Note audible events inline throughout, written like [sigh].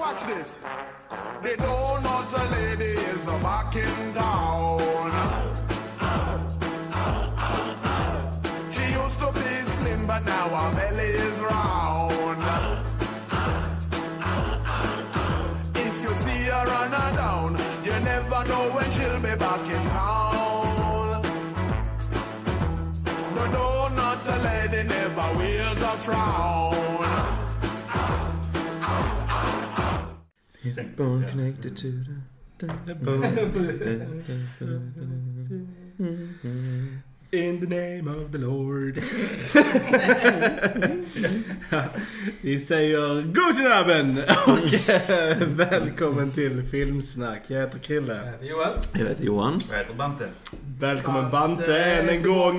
Watch this. They don't know the lady is a backing down. Bone connected to the... In the name of the Lord. [laughs] Vi säger god abend och eh, välkommen till Filmsnack. Jag heter Krille. Jag heter Joel. Jag heter Johan. Jag heter Bante. Välkommen Bante. Än en gång.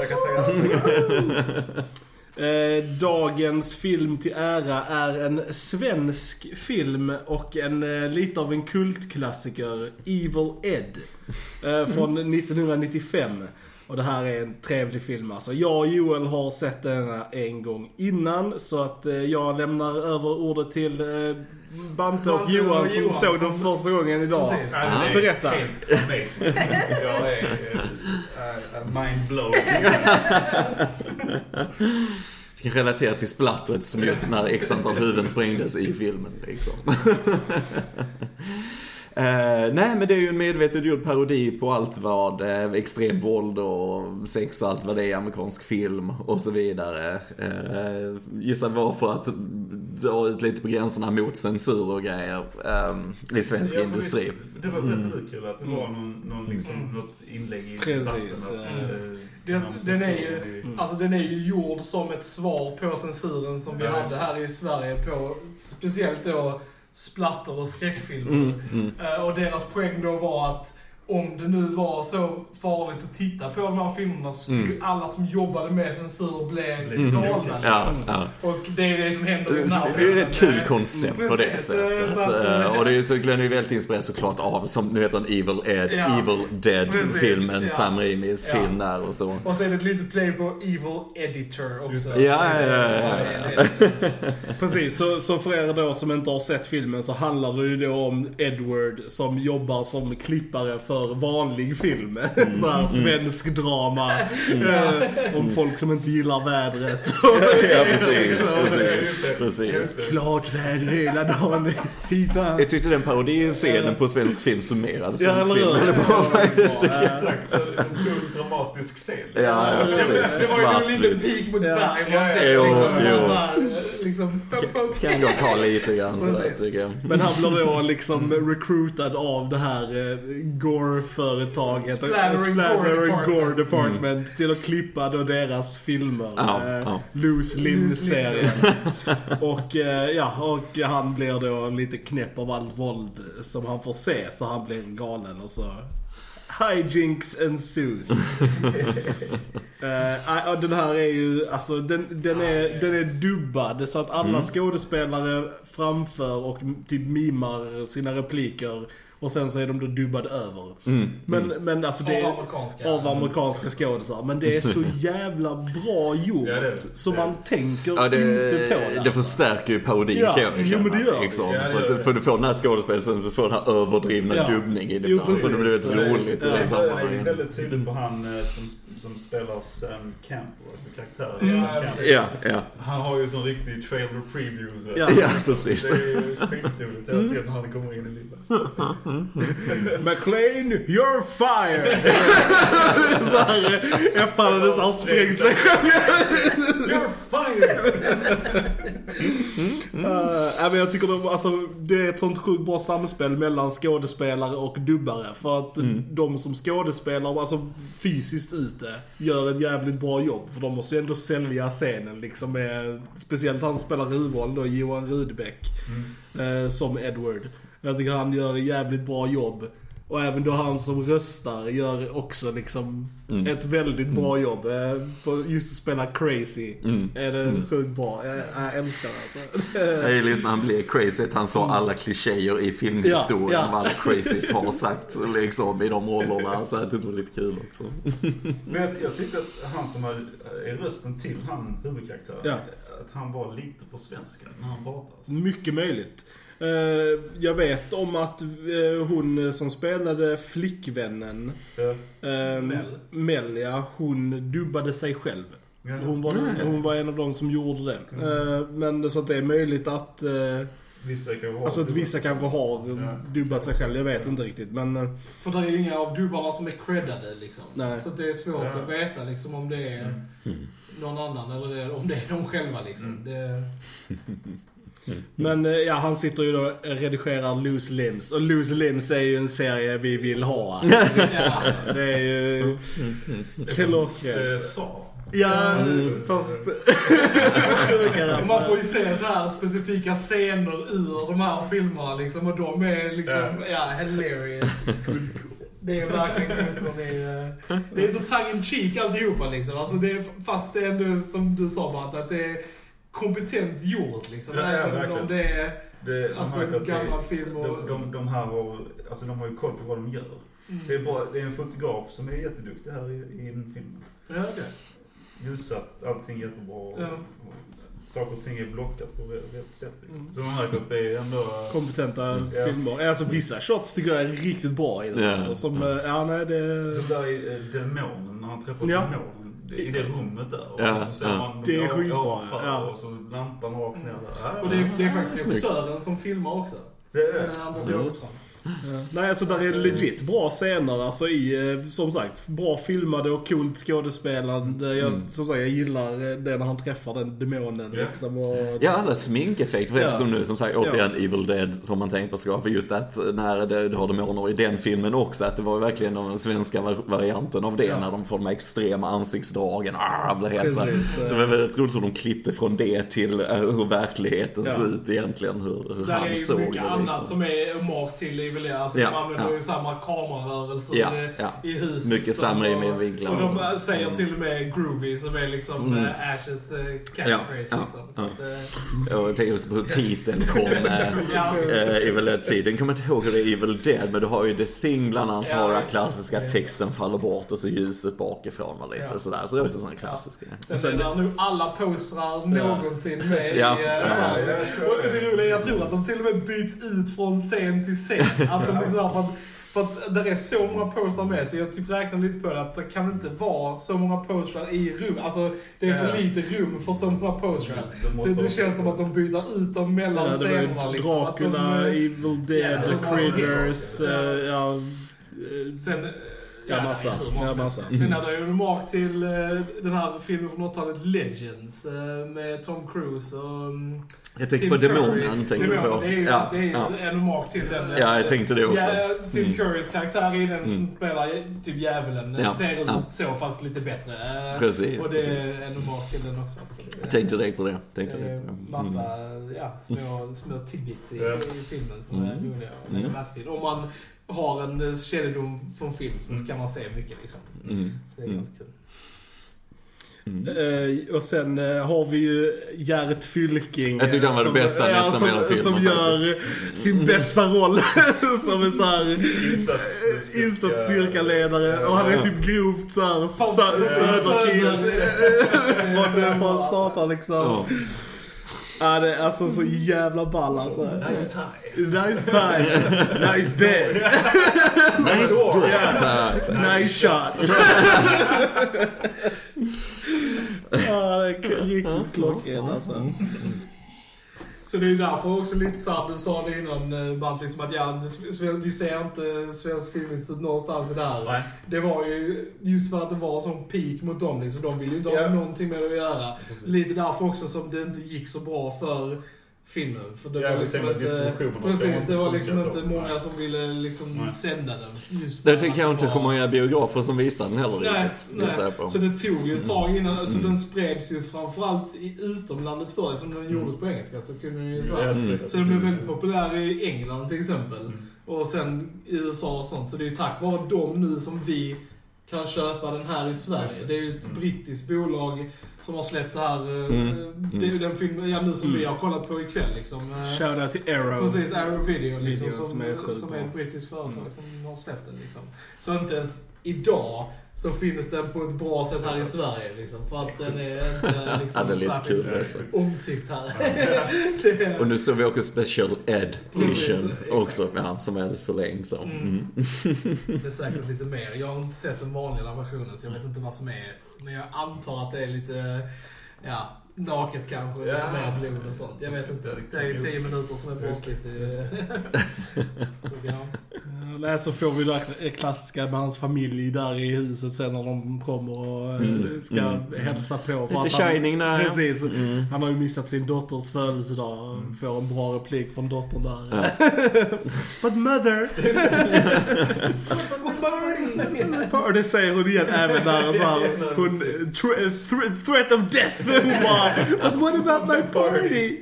Tackar, tackar. [laughs] Eh, dagens film till ära är en svensk film och en eh, lite av en kultklassiker. Evil Ed. Eh, från 1995. Och det här är en trevlig film alltså. Jag och Joel har sett denna en gång innan. Så att jag lämnar över ordet till Bante och Johan som Johan såg den första gången idag. Precis. Ja, det är Berätta. Helt amazing. Jag är uh, mind blown. Jag kan relatera till splattret som just när x antal huvuden sprängdes i filmen. Liksom. Eh, nej men det är ju en medvetet gjord parodi på allt vad eh, extrem våld och sex och allt vad det är i amerikansk film och så vidare. Uh, gissa varför att dra ut lite på gränserna mot censur och grejer eh, i svensk Ja, industri. visst, Det var berättade du kul att det var någon, någon liksom, något inlägg i Precis, debatten. Att, eh, eh, Den, den, är ju, i- alltså, den är ju gjord som ett svar på censuren som vi Ja, hade här i Sverige på speciellt då splatter och skräckfilmer. Mm, mm. Eh, och deras poäng då var att om det nu var så farligt att titta på de här filmerna så skulle Mm. alla som jobbade med censur bli Mm. galna. Ja, liksom. ja. Och det är det som händer i den här Det är ju filmen. ett kul koncept på det sättet. så att, Eh, Och det är ju så Glenn väldigt inspirerad såklart av, som nu heter den Evil Ed, Ja. Evil Dead-filmen, Precis, Sam ja. Raimis Ja. film där och så. Och så är det ett litet play på Evil Editor också. Ja, ja, ja, ja, ja. [laughs] Precis, så, så för er då som inte har sett filmen så handlar det ju då om Edward som jobbar som klippare för vanlig film. [laughs] Mm. så här svensk drama. Eh, om folk som inte gillar vädret. [laughs] Ja, precis, [laughs] Liksom. precis, precis. Klart väder hela dagen. Fy fan. Jag tyckte den parodiscenen på svensk film summerade Ja, svensk eller film. Det var faktiskt Ja. Exakt, en otroligt dramatisk scen. Ja, ja, Det, precis. det var ju en liten pik mot Ja. berg. Ja, Man ja, tänkte jo, liksom. Kan jag ta lite grann sådär tycker jag. Men han blir då liksom recruitad av det här eh, Gore-företaget. Splattering Splattering Gore Gore Department. Department. Till att klippa då deras filmer. Ja, Eh, ja. Loose Limb-serien. och, eh, ja, och han blir då lite knäpp av allt våld som han får se. Så han blir galen och så... Hijinks ensues. uh, och den här är ju, alltså den, den, är, den är dubbad så att alla Mm. skådespelare framför och typ mimar sina repliker. Och sen så är de då dubbade över. Mm. Men, men alltså det Av är amerikanska. av amerikanska skådisar. Men det är så [laughs] jävla bra gjort. Ja, det är det. så Det är man tänker Ja, inte på det, det. det alltså. förstärker ju parodin Ja, kan jag jo, känna. det gör det. liksom. Ja, det för, gör att, det. för du får den här skådespelaren, så får den här överdrivna Ja. dubbning i det Jo. Så det blir väldigt roligt Ja. i det Den är ju sammanhanget. väldigt tydlig på han eh, som, som spelar Sam Campbell, alltså karaktären. Ja, Sam ja, Campbell. Ja, ja. Han har ju sån riktig trailer preview Ja. Ja, precis. Det är ju skitroligt hela tiden när han kommer in i bilden. [laughs] [laughs] McLean, you're fired! [laughs] så här, efter han hade sprängt sig själv. You're fired! Uh, ja, men jag tycker de, alltså, det är ett sånt sjukt bra samspel mellan skådespelare och dubbare. För att de som skådespelar, alltså fysiskt ute, gör ett jävligt bra jobb. För de måste ju ändå sälja scenen liksom med, speciellt han som spelar huvudrollen då, Johan Rudbeck. eh, som Edward. Jag tycker han gör ett jävligt bra jobb. Och även då han som röstar gör också liksom Mm. ett väldigt bra jobb. eh, På just att spela crazy. Mm. Är det sjukt bra. Jag, jag älskar det alltså. Jag gillar just när han blev crazy, att han sa alla klichéer i filmhistorien. Ja, ja. Vad alla crazies har [laughs] sagt liksom, i de rollerna. Så det var lite kul också. Men jag, jag tyckte att han som är, är rösten till han huvudkaraktären, Ja. att han var lite för svenska när han pratade. Mycket möjligt. Eh, Jag vet om att eh, hon som spelade flickvännen, Ja. eh, Mel. Mel ja, hon dubbade sig själv. Ja. Hon var, hon var en av de som gjorde det. Eh, Men så att det är möjligt att, Vissa kanske har alltså att vissa kanske har Ja. dubbat sig själv. Jag vet inte riktigt. Men För det är ju inga av dubbarna som är creddade liksom. Nej. Så det är svårt Ja. att veta liksom om det är Mm. någon annan eller om det är de själva liksom. Mm. Det, Men eh, ja, han sitter ju då och redigerar Loose Limbs. Och Loose Limbs är ju en serie vi vill ha. Alltså. [laughs] ja. Det är ju Eh, klockrent. sa. Ja, Mm. fast... [laughs] Man får ju se så här specifika scener ur de här filmerna liksom. Och de är liksom, ja, hilarious. [laughs] Det är verkligen. Det är, det är så tongue in cheek alltihopa liksom. Alltså det är, fast det är ändå som du sa Matt, att det är kompetent gjort liksom. Ja, ja, Även om verkligen. det är Det, man alltså, märker en att det- gammal film och... De, de, de här har, alltså de har ju koll på vad de gör. Mm. Det, är bara, det är en fotograf som är jätteduktig här i, i den filmen. Ja, okej. Ljussatt, allting jättebra. Och, Ja. och saker och ting är blockat på rätt, sätt. Liksom. Mm. Så man märker att det är ändå... kompetenta Ja. filmer. Alltså vissa shots tycker jag är riktigt bra i den. Ja. Alltså, som, eh, ja nej det... Så där i eh, demonen, när han träffar Ja. demonen. I det rummet där. Och Ja, så ser ja. man Det är skitbra, ja. Och så lampan rakt ner där. Och det är, det är faktiskt regissören som filmar också. det är det. Eh, Anders Mm. Nej alltså där är legit bra scener. Alltså i, eh, som sagt, bra filmade och coolt skådespelande. Jag, Mm. som sagt, jag gillar eh, det när han träffar den demonen Ja. liksom. Och, Ja, alla sminkeffekter. Ja. Eftersom nu som sagt återigen Evil Dead som man tänker på skapar just att när det, du har demoner i den filmen också. Att det var verkligen den svenska var- varianten av det. Ja. När de får de här extrema ansiktsdragen. Ah, blir helt så, här. Precis. så det var väldigt roligt hur de klippte från det till eh, hur verkligheten Ja. såg ut egentligen. Hur, hur han är såg mycket det annat liksom. som är hommage till Evil Dead. Alltså Ja, de använder ja. ju samma kamerarörelser Ja, i- ja. i huset. Mycket som- samma i och- vinklar Och och de så. äh, säger Mm. till och med Groovy som är liksom Mm. äh, Ashes äh, catchphrase Ja, liksom. ja, att, äh, Och jag tänker också på titeln kom. [laughs] Ja. eh, Evil Dead-tiden. kommer inte ihåg hur det är Evil Dead, men du har ju The Thing bland annat. Ja, har den klassiska det. texten faller bort och så ljuset bakifrån och lite Ja. sådär. Så det är också sån klassisk grej. Sen, är det nu alla postrar någonsin med Ja. i... äh, Ja, jag såg och det. det roliga är, jag tror att de till och med byts ut från scen till scen. Att de liksom, för att för att det är så många postrar med, så jag typ räknar lite på det att det kan inte vara så många postrar i rum. Alltså, det är för Ja. lite rum för så många postrar. Det Det, det känns som att de byter ut dem mellan Ja, scenerna. Liksom. Att de, Dracula, eh, Evil Dead, Ja, Critters, eh, ja... Sen, Ja, massa. är Ja, som massa. helst. Sen är det ju en mark till eh, den här filmen från 80-talet, Legends, eh, med Tom Cruise och... um, Jag tänkte Tim på. Demonen, tänkte du på. Det är Ja, det är ja. en mark till den. eh, Ja, jag tänkte det också. Ja, Tim Mm. Currys karaktär i den som Mm. spelar typ djävulen Ja, ser ut ja. så fast lite bättre. Precis, Och det är precis. en mark till den också. Jag tänkte direkt på det. Tänkte det är direkt på det. massa Mm. ja, små, små tidbits i, Ja. i filmen som är Mm. roliga att lägga Mm. Om man har en eh, kännedom från film så Mm. kan man se mycket liksom. Mm. Så det är Mm. ganska kul. Mm. Eh, och sen eh, har vi ju Gert Fylking. Jag tyckte han var det som- bästa ja, nästan som, med hela filmen Som gör sin bästa roll [laughs] som en sån här Insatsstyrka. insatsstyrkaledare. Och han är typ grovt såhär söderkiss [laughs] från, från starten liksom. Ja. Ja, det är alltså så jävla ball alltså. Nice tie. Nice time. Nice bed. Nice door. Exakt. Nice shot. Ja, det är riktigt klockrent alltså. Så det är därför också lite såhär, du sa det innan eh, Bant, liksom att ja, vi ser inte svensk filmindustri någonstans i det här. Nej. Det var ju just för att det var sån peak mot dem liksom. De ville ju inte ha Ja. någonting med det att göra. Precis. Lite därför också som det inte gick så bra för filmen. För det Ja, var jag liksom inte... Precis, det var liksom inte då. många Nej. som ville liksom Nej. sända den. Just Det att jag inte var- hur många biografer som visar den heller Nej, riktigt. jag på. Så det tog ju ett tag innan, alltså Mm. den spreds ju framförallt i utomlandet förr, som den gjordes på engelska så kunde den ju så här. Mm. Så den blev väldigt populär i England till exempel. Mm. Och sen i USA och sånt. Så det är ju tack vare dem nu som vi kan köpa den här i Sverige. Det. Är ju ett Mm. brittiskt bolag som har släppt det här. eh, Mm. Det är ju den filmen ja, nu som Mm. vi har kollat på ikväll liksom. Eh, Shoutout till Arrow. Precis, Arrow Video liksom, Video som, som är som är ett brittiskt företag Mm. som har släppt den liksom. Så inte ens idag så finns den på ett bra sätt här i Sverige liksom. För att den är inte liksom Ja, lite kul alltså. omtyckt här. [laughs] är, Och nu såg vi också Special Ed Edition också, ja, som är förlängd så. Mm. Mm. det är säkert lite mer. Jag har inte sett den vanliga versionen så jag vet inte vad som är. Men jag antar att det är lite, ja, naket kanske. Ja. Lite mer blod och sånt. Jag vet inte. Det är ju tio minuter som är bortklippt. [laughs] Nej, så får vi det klassiska med hans familj där i huset sen när de kommer och eh, Mm. ska Mm. hälsa på. för Lite att han- Shining där. Precis. Mm. Han har ju missat sin dotters födelsedag och får en bra replik från dottern där. Ja. [laughs] But mother! [laughs] Och det säger hon igen även där. Så här, hon, thre- threat of death! Hon bara, But what about my party?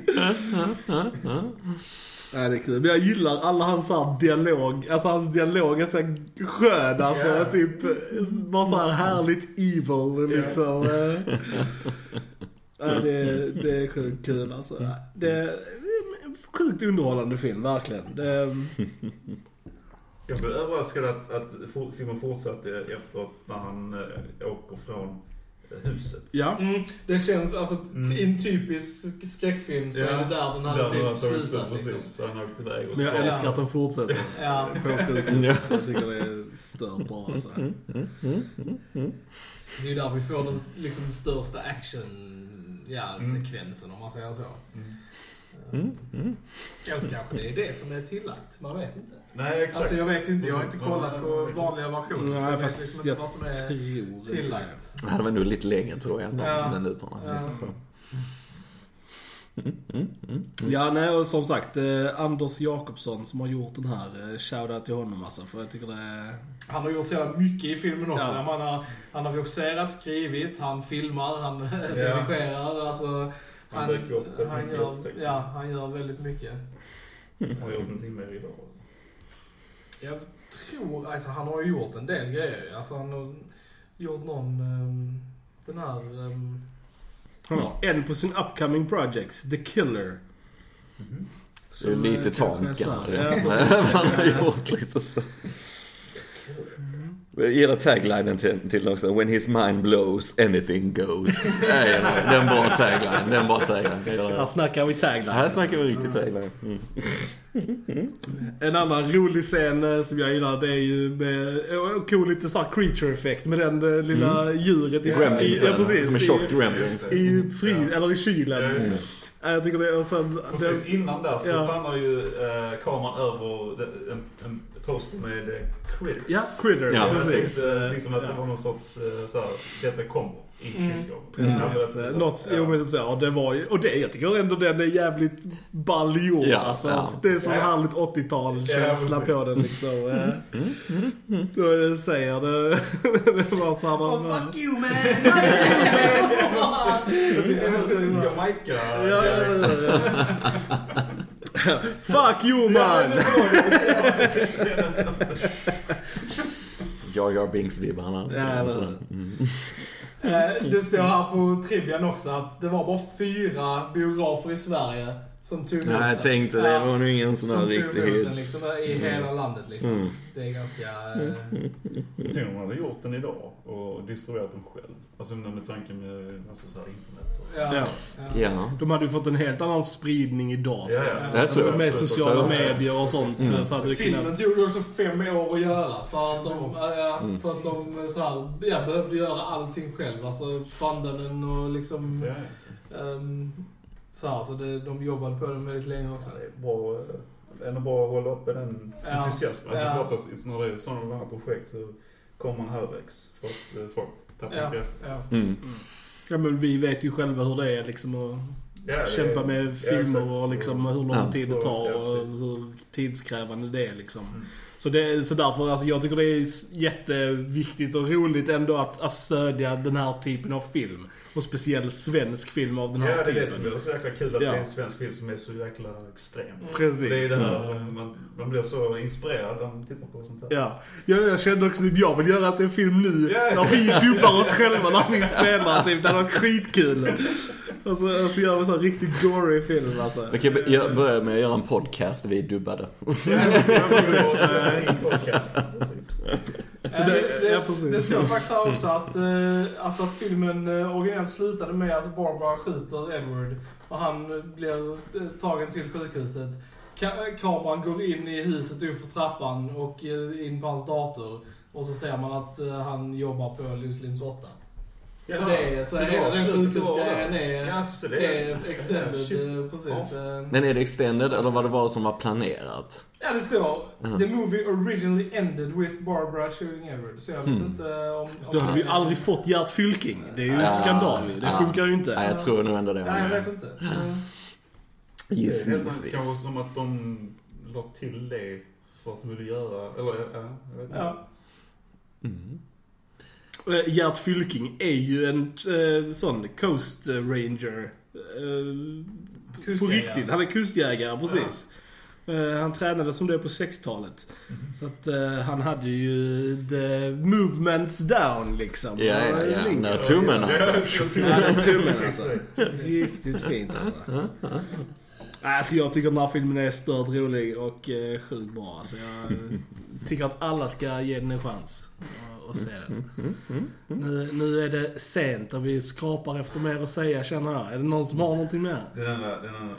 Ja, det är kul. Men jag gillar alla hans här dialog. Alltså hans dialog är så här skön. Alltså Ja. typ bara så här härligt evil liksom. Eh. [laughs] Ja, det, det är sjukt kul alltså. Det är en sjukt underhållande film, verkligen. Det, Jag blev överraskad att, att filmen fortsatte efter att när han äh, åker från eh, huset. ja. Mm, det känns, alltså Mm. i en typisk skräckfilm så Ja. är det där den hade Där han har typ slutat slut, liksom. precis. Så han har åkt iväg och Men jag älskar att de fortsätter Ja. på sjukhuset. Jag tycker det är stört bra alltså. Det är ju där vi får den liksom största action ja, Mm. sekvensen om man säger så. Mm. Mm. Mm. Kanske kanske det är det som är tillagt, man vet inte. Nej, exakt. Alltså jag vet ju inte, jag har inte kollat Ja, på vanliga versioner. så Nej, jag vet liksom inte vad som är tillagt. Det var nog lite längre tror jag, de Ja. minuterna. Ja. Mm, mm, mm. det. Ja, nej och som sagt, eh, Anders Jakobsson som har gjort den här, eh, shoutout till honom alltså. För jag tycker det är... Han har gjort så jävla mycket i filmen också. Ja. Han, har, han har regisserat, skrivit, han filmar, han [laughs] redigerar. Alltså, Han dyker upp han, mycket gör, upptäckt. ja, han gör väldigt mycket. Han har gjort någonting mer idag. Jag tror, alltså han har ju gjort en del grejer. Alltså han har gjort någon, ehm, den här, ehm, Han har en på sin upcoming projects, The Killer. Det är Som, lite eh, är tamt så kanske. Ja. [laughs] [laughs] Han har gjort lite så. Jag gillar taglinen till, till den också. When his mind blows, anything goes. Ja, ja, Det är en bra tagline. Det är en bra tagline. Här det. snackar vi tagline. Här snackar vi riktigt tagline. Mm. [laughs] En annan rolig scen eh, som jag gillar det är ju med, eh, cool lite såhär creature effect med den eh, lilla djuret i, i, Gremlins, ja, precis, som en i- tjock gremlins. i fri, Ja. eller i kylen. Ja, det. Jag tycker det, och sen... Precis den- innan där så Ja. pannar ju eh, kameran över de- en, en poster med eh, Critters. Ja, Critters, Ja, precis. Eh, liksom att det Ja. var någon sorts eh, såhär, detta kommer i Mm. Precis. Ja, Eh, Något, jo men så, det var ju, och det, jag tycker ändå den är jävligt ball gjord Ja, alltså. ja. Det är så Ja. härligt 80-tal känsla Ja, på den liksom. eh. Då är det säger det, [laughs] det var så här, Oh de, [laughs] fuck you man! Jag tycker det var så Jamaica. Ja, ja, ja, ja. [laughs] Fuck you man! Jar Jar Binks-vibbarna. Ja, eller Så, hur? mm. Eh, Det står här på trivian också att det var bara fyra biografer i Sverige som tog Nej, jag tänkte det Ja, var nog ingen sån Som här riktig hit. liksom i hela landet liksom. Mm. Det är ganska... eh, Tänk om man hade gjort den idag och distribuerat den själv. Alltså med tanke med alltså, så här, internet och... Ja. Ja. ja. Ja. De hade ju fått en helt annan spridning idag Ja, tror ja. jag. Jag tror med också. sociala Jag tror också. medier och sånt. Mm. Så hade det Filmen kunnat... tog ju också fem år att göra för att de, ja, Mm. för att de så här, ja, behövde göra allting själv. Alltså funda den och liksom... Ja, ehm, så här, så det, de jobbade på den väldigt länge också. ja. Det är bra. eh, Det är ändå bra att hålla uppe den Ja. entusiasmen. Alltså Ja. för oftast när det är sådana här projekt så kommer man halvvägs. För att eh, folk tappar Ja, intresse. ja. Mm. Ja men vi vet ju själva hur det är liksom att Ja, det- kämpa med ja, filmer exakt. och liksom hur lång Ja. tid det tar och hur tidskrävande det är liksom. Mm. Så, det, så därför, alltså jag tycker det är jätteviktigt och roligt ändå att, att stödja den här typen av film. Och speciellt svensk film av den här Ja, det är typen. det som är så jäkla kul att Ja. det är en svensk film som är så jäkla extrem. Precis. Det är det här som man, man blir så inspirerad när man tittar på sånt här. Ja, jag, jag kände också att jag vill göra att en film nu, Ja. när vi dubbar oss själva när vi spelar. Typ, det hade varit skitkul. [laughs] Alltså, alltså göra så riktigt gory film alltså. Vi kan börja med att göra en podcast, vi är dubbade. [laughs] Eh, så det, det, ja, det står faktiskt här också att, eh, alltså filmen eh, originellt slutade med att Barbara skjuter Edward och han blir eh, tagen till sjukhuset. Kameran går in i huset upp för trappan och in på hans dator. Och så ser man att han jobbar på Luslins 8. Så det är så, så hela den sjukhusgrejen är, ja, så det är, extended. Eh, precis. Ja. Eh. Men är det extended eller var det bara som var planerat? Ja, det står mm. The movie originally ended with Barbara showing Edward. Så jag vet mm. inte om... Så då hade vi ju aldrig fått Gert Fylking. Det är ju ja, skandal Det funkar ju inte. Nej, jag tror nog ändå det. Nej, jag vet inte. Mm. Gissningsvis. Det är nästan kanske som att de la till det för att de ville göra... Eller, ja, jag vet inte. Mm. Eh, Gert Fylking är ju en eh, sån Coast Ranger. eh, på Kustjägare. riktigt. Han är kustjägare, precis. Eh, han tränade som det på 60-talet. Så att eh, han hade ju the movements down liksom. Ja, ja, Han ja. Nej, tummen alltså. Ja, den tummen alltså. Riktigt fint alltså. Alltså jag tycker den här filmen är stört rolig och eh, sjukt bra. Alltså, jag tycker att alla ska ge den en chans och, och se den. Nu, nu är det sent och vi skrapar efter mer att säga känner jag. Är det någon som har någonting mer? Den enda, den enda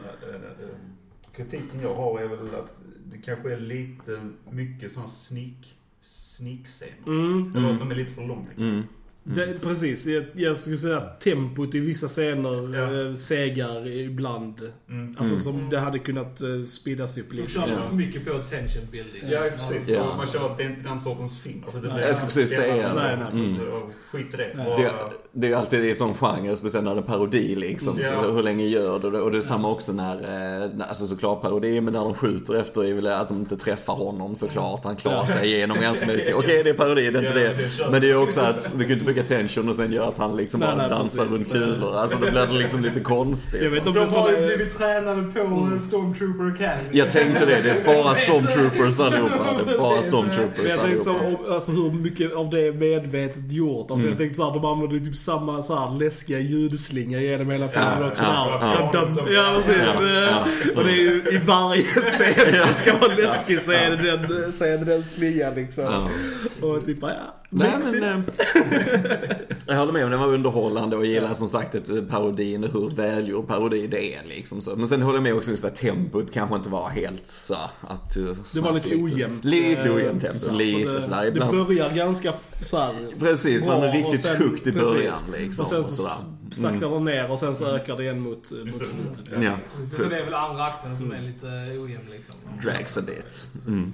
kritiken jag har är väl att det kanske är lite mycket sån sneak, sneak-scener. Mm. Eller att de är lite för långa. Mm. Det, precis, jag, jag skulle säga att tempot i vissa scener Ja. eh, segar ibland. Mm. Alltså Mm. som det hade kunnat uh, speedas upp De lite. kör Ja. för mycket på attention building. Ja, precis. Ja. Man kör att det är inte den sortens film. Alltså, det Nej, jag skulle precis säga det. Nej, nej, så Skit i det. Nej. Det, det är ju alltid i sån genre, speciellt när det är parodi liksom. Ja. Så, hur länge gör du det? Och det är samma också när, eh, när- alltså såklart parodi, men när de skjuter efter är väl att de inte träffar honom såklart. Han klarar sig igenom ganska mycket. [laughs] Okej, det är parodi, det är inte Ja, det. Men det är också att du kan inte bygga tension och sen göra att han liksom Nej, bara nej, dansar precis. runt kulor. Alltså då blir det liksom lite konstigt. Jag vet De är har ju blivit tränade på Mm. Stormtrooper Academy. Jag tänkte det, det är bara [laughs] stormtroopers allihopa. Det är bara Precis. Stormtroopers jag tänkte så, alltså hur mycket av det är medvetet gjort. Alltså Mm. jag tänkte såhär, de använder typ samma så här läskiga ljudslinga genom hela filmen Ja, också. ja, ja. Dum, dum. ja precis. Ja, ja. Och det är ju i varje scen som ska vara läskig så är det den, så är det den slingan liksom. Ja. Och typ bara, ja. Nej men... [laughs] eh, jag håller med om den var underhållande och gillar som sagt ett parodin och hur välgjord parodi det är liksom så. Men sen håller jag med också att tempot kanske inte var helt så up to Det var lite ojämnt. Lite eh, ojämnt tempo, så lite det, sådär. Det Ibland, börjar ganska så här, precis, man är riktigt och hooked i precis. början liksom. Och sen och så sådär. Saktar det ner och sen så ökar det igen mot, mot så. slutet. Ja, Så det är väl andra akten som är lite ojämn liksom. drags a bit. Mm.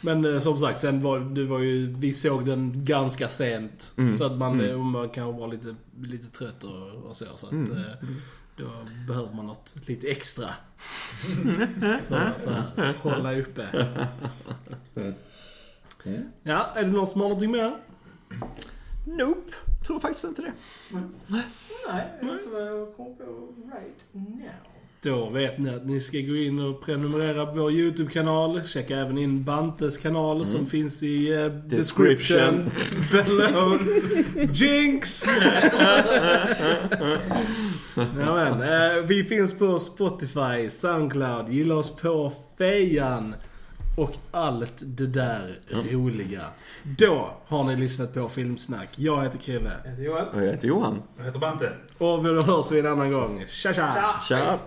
Men eh, som sagt, sen var det var ju, vi såg den ganska sent. Mm. Så att man, Mm. eh, man kan vara lite, lite trött och, och så. Så att Mm. eh, då behöver man något lite extra. [laughs] för att så här, hålla uppe. Ja, är det någon som har någonting mer? Nope, tror faktiskt inte det. Nej, jag vet inte vad jag kommer på right now. Då vet ni att ni ska gå in och prenumerera på vår YouTube-kanal. Checka även in Bantes kanal som finns i eh, description. [laughs] below. Jinx! [laughs] ja, men, eh, vi finns på Spotify, Soundcloud, gilla oss på Fejan och allt det där roliga. Då har ni lyssnat på Filmsnack. Jag heter Krille. Jag heter Joel. Och jag heter Johan. Jag heter Bante. Och vi hörs vi en annan gång. Tja tja! Tja! Tja!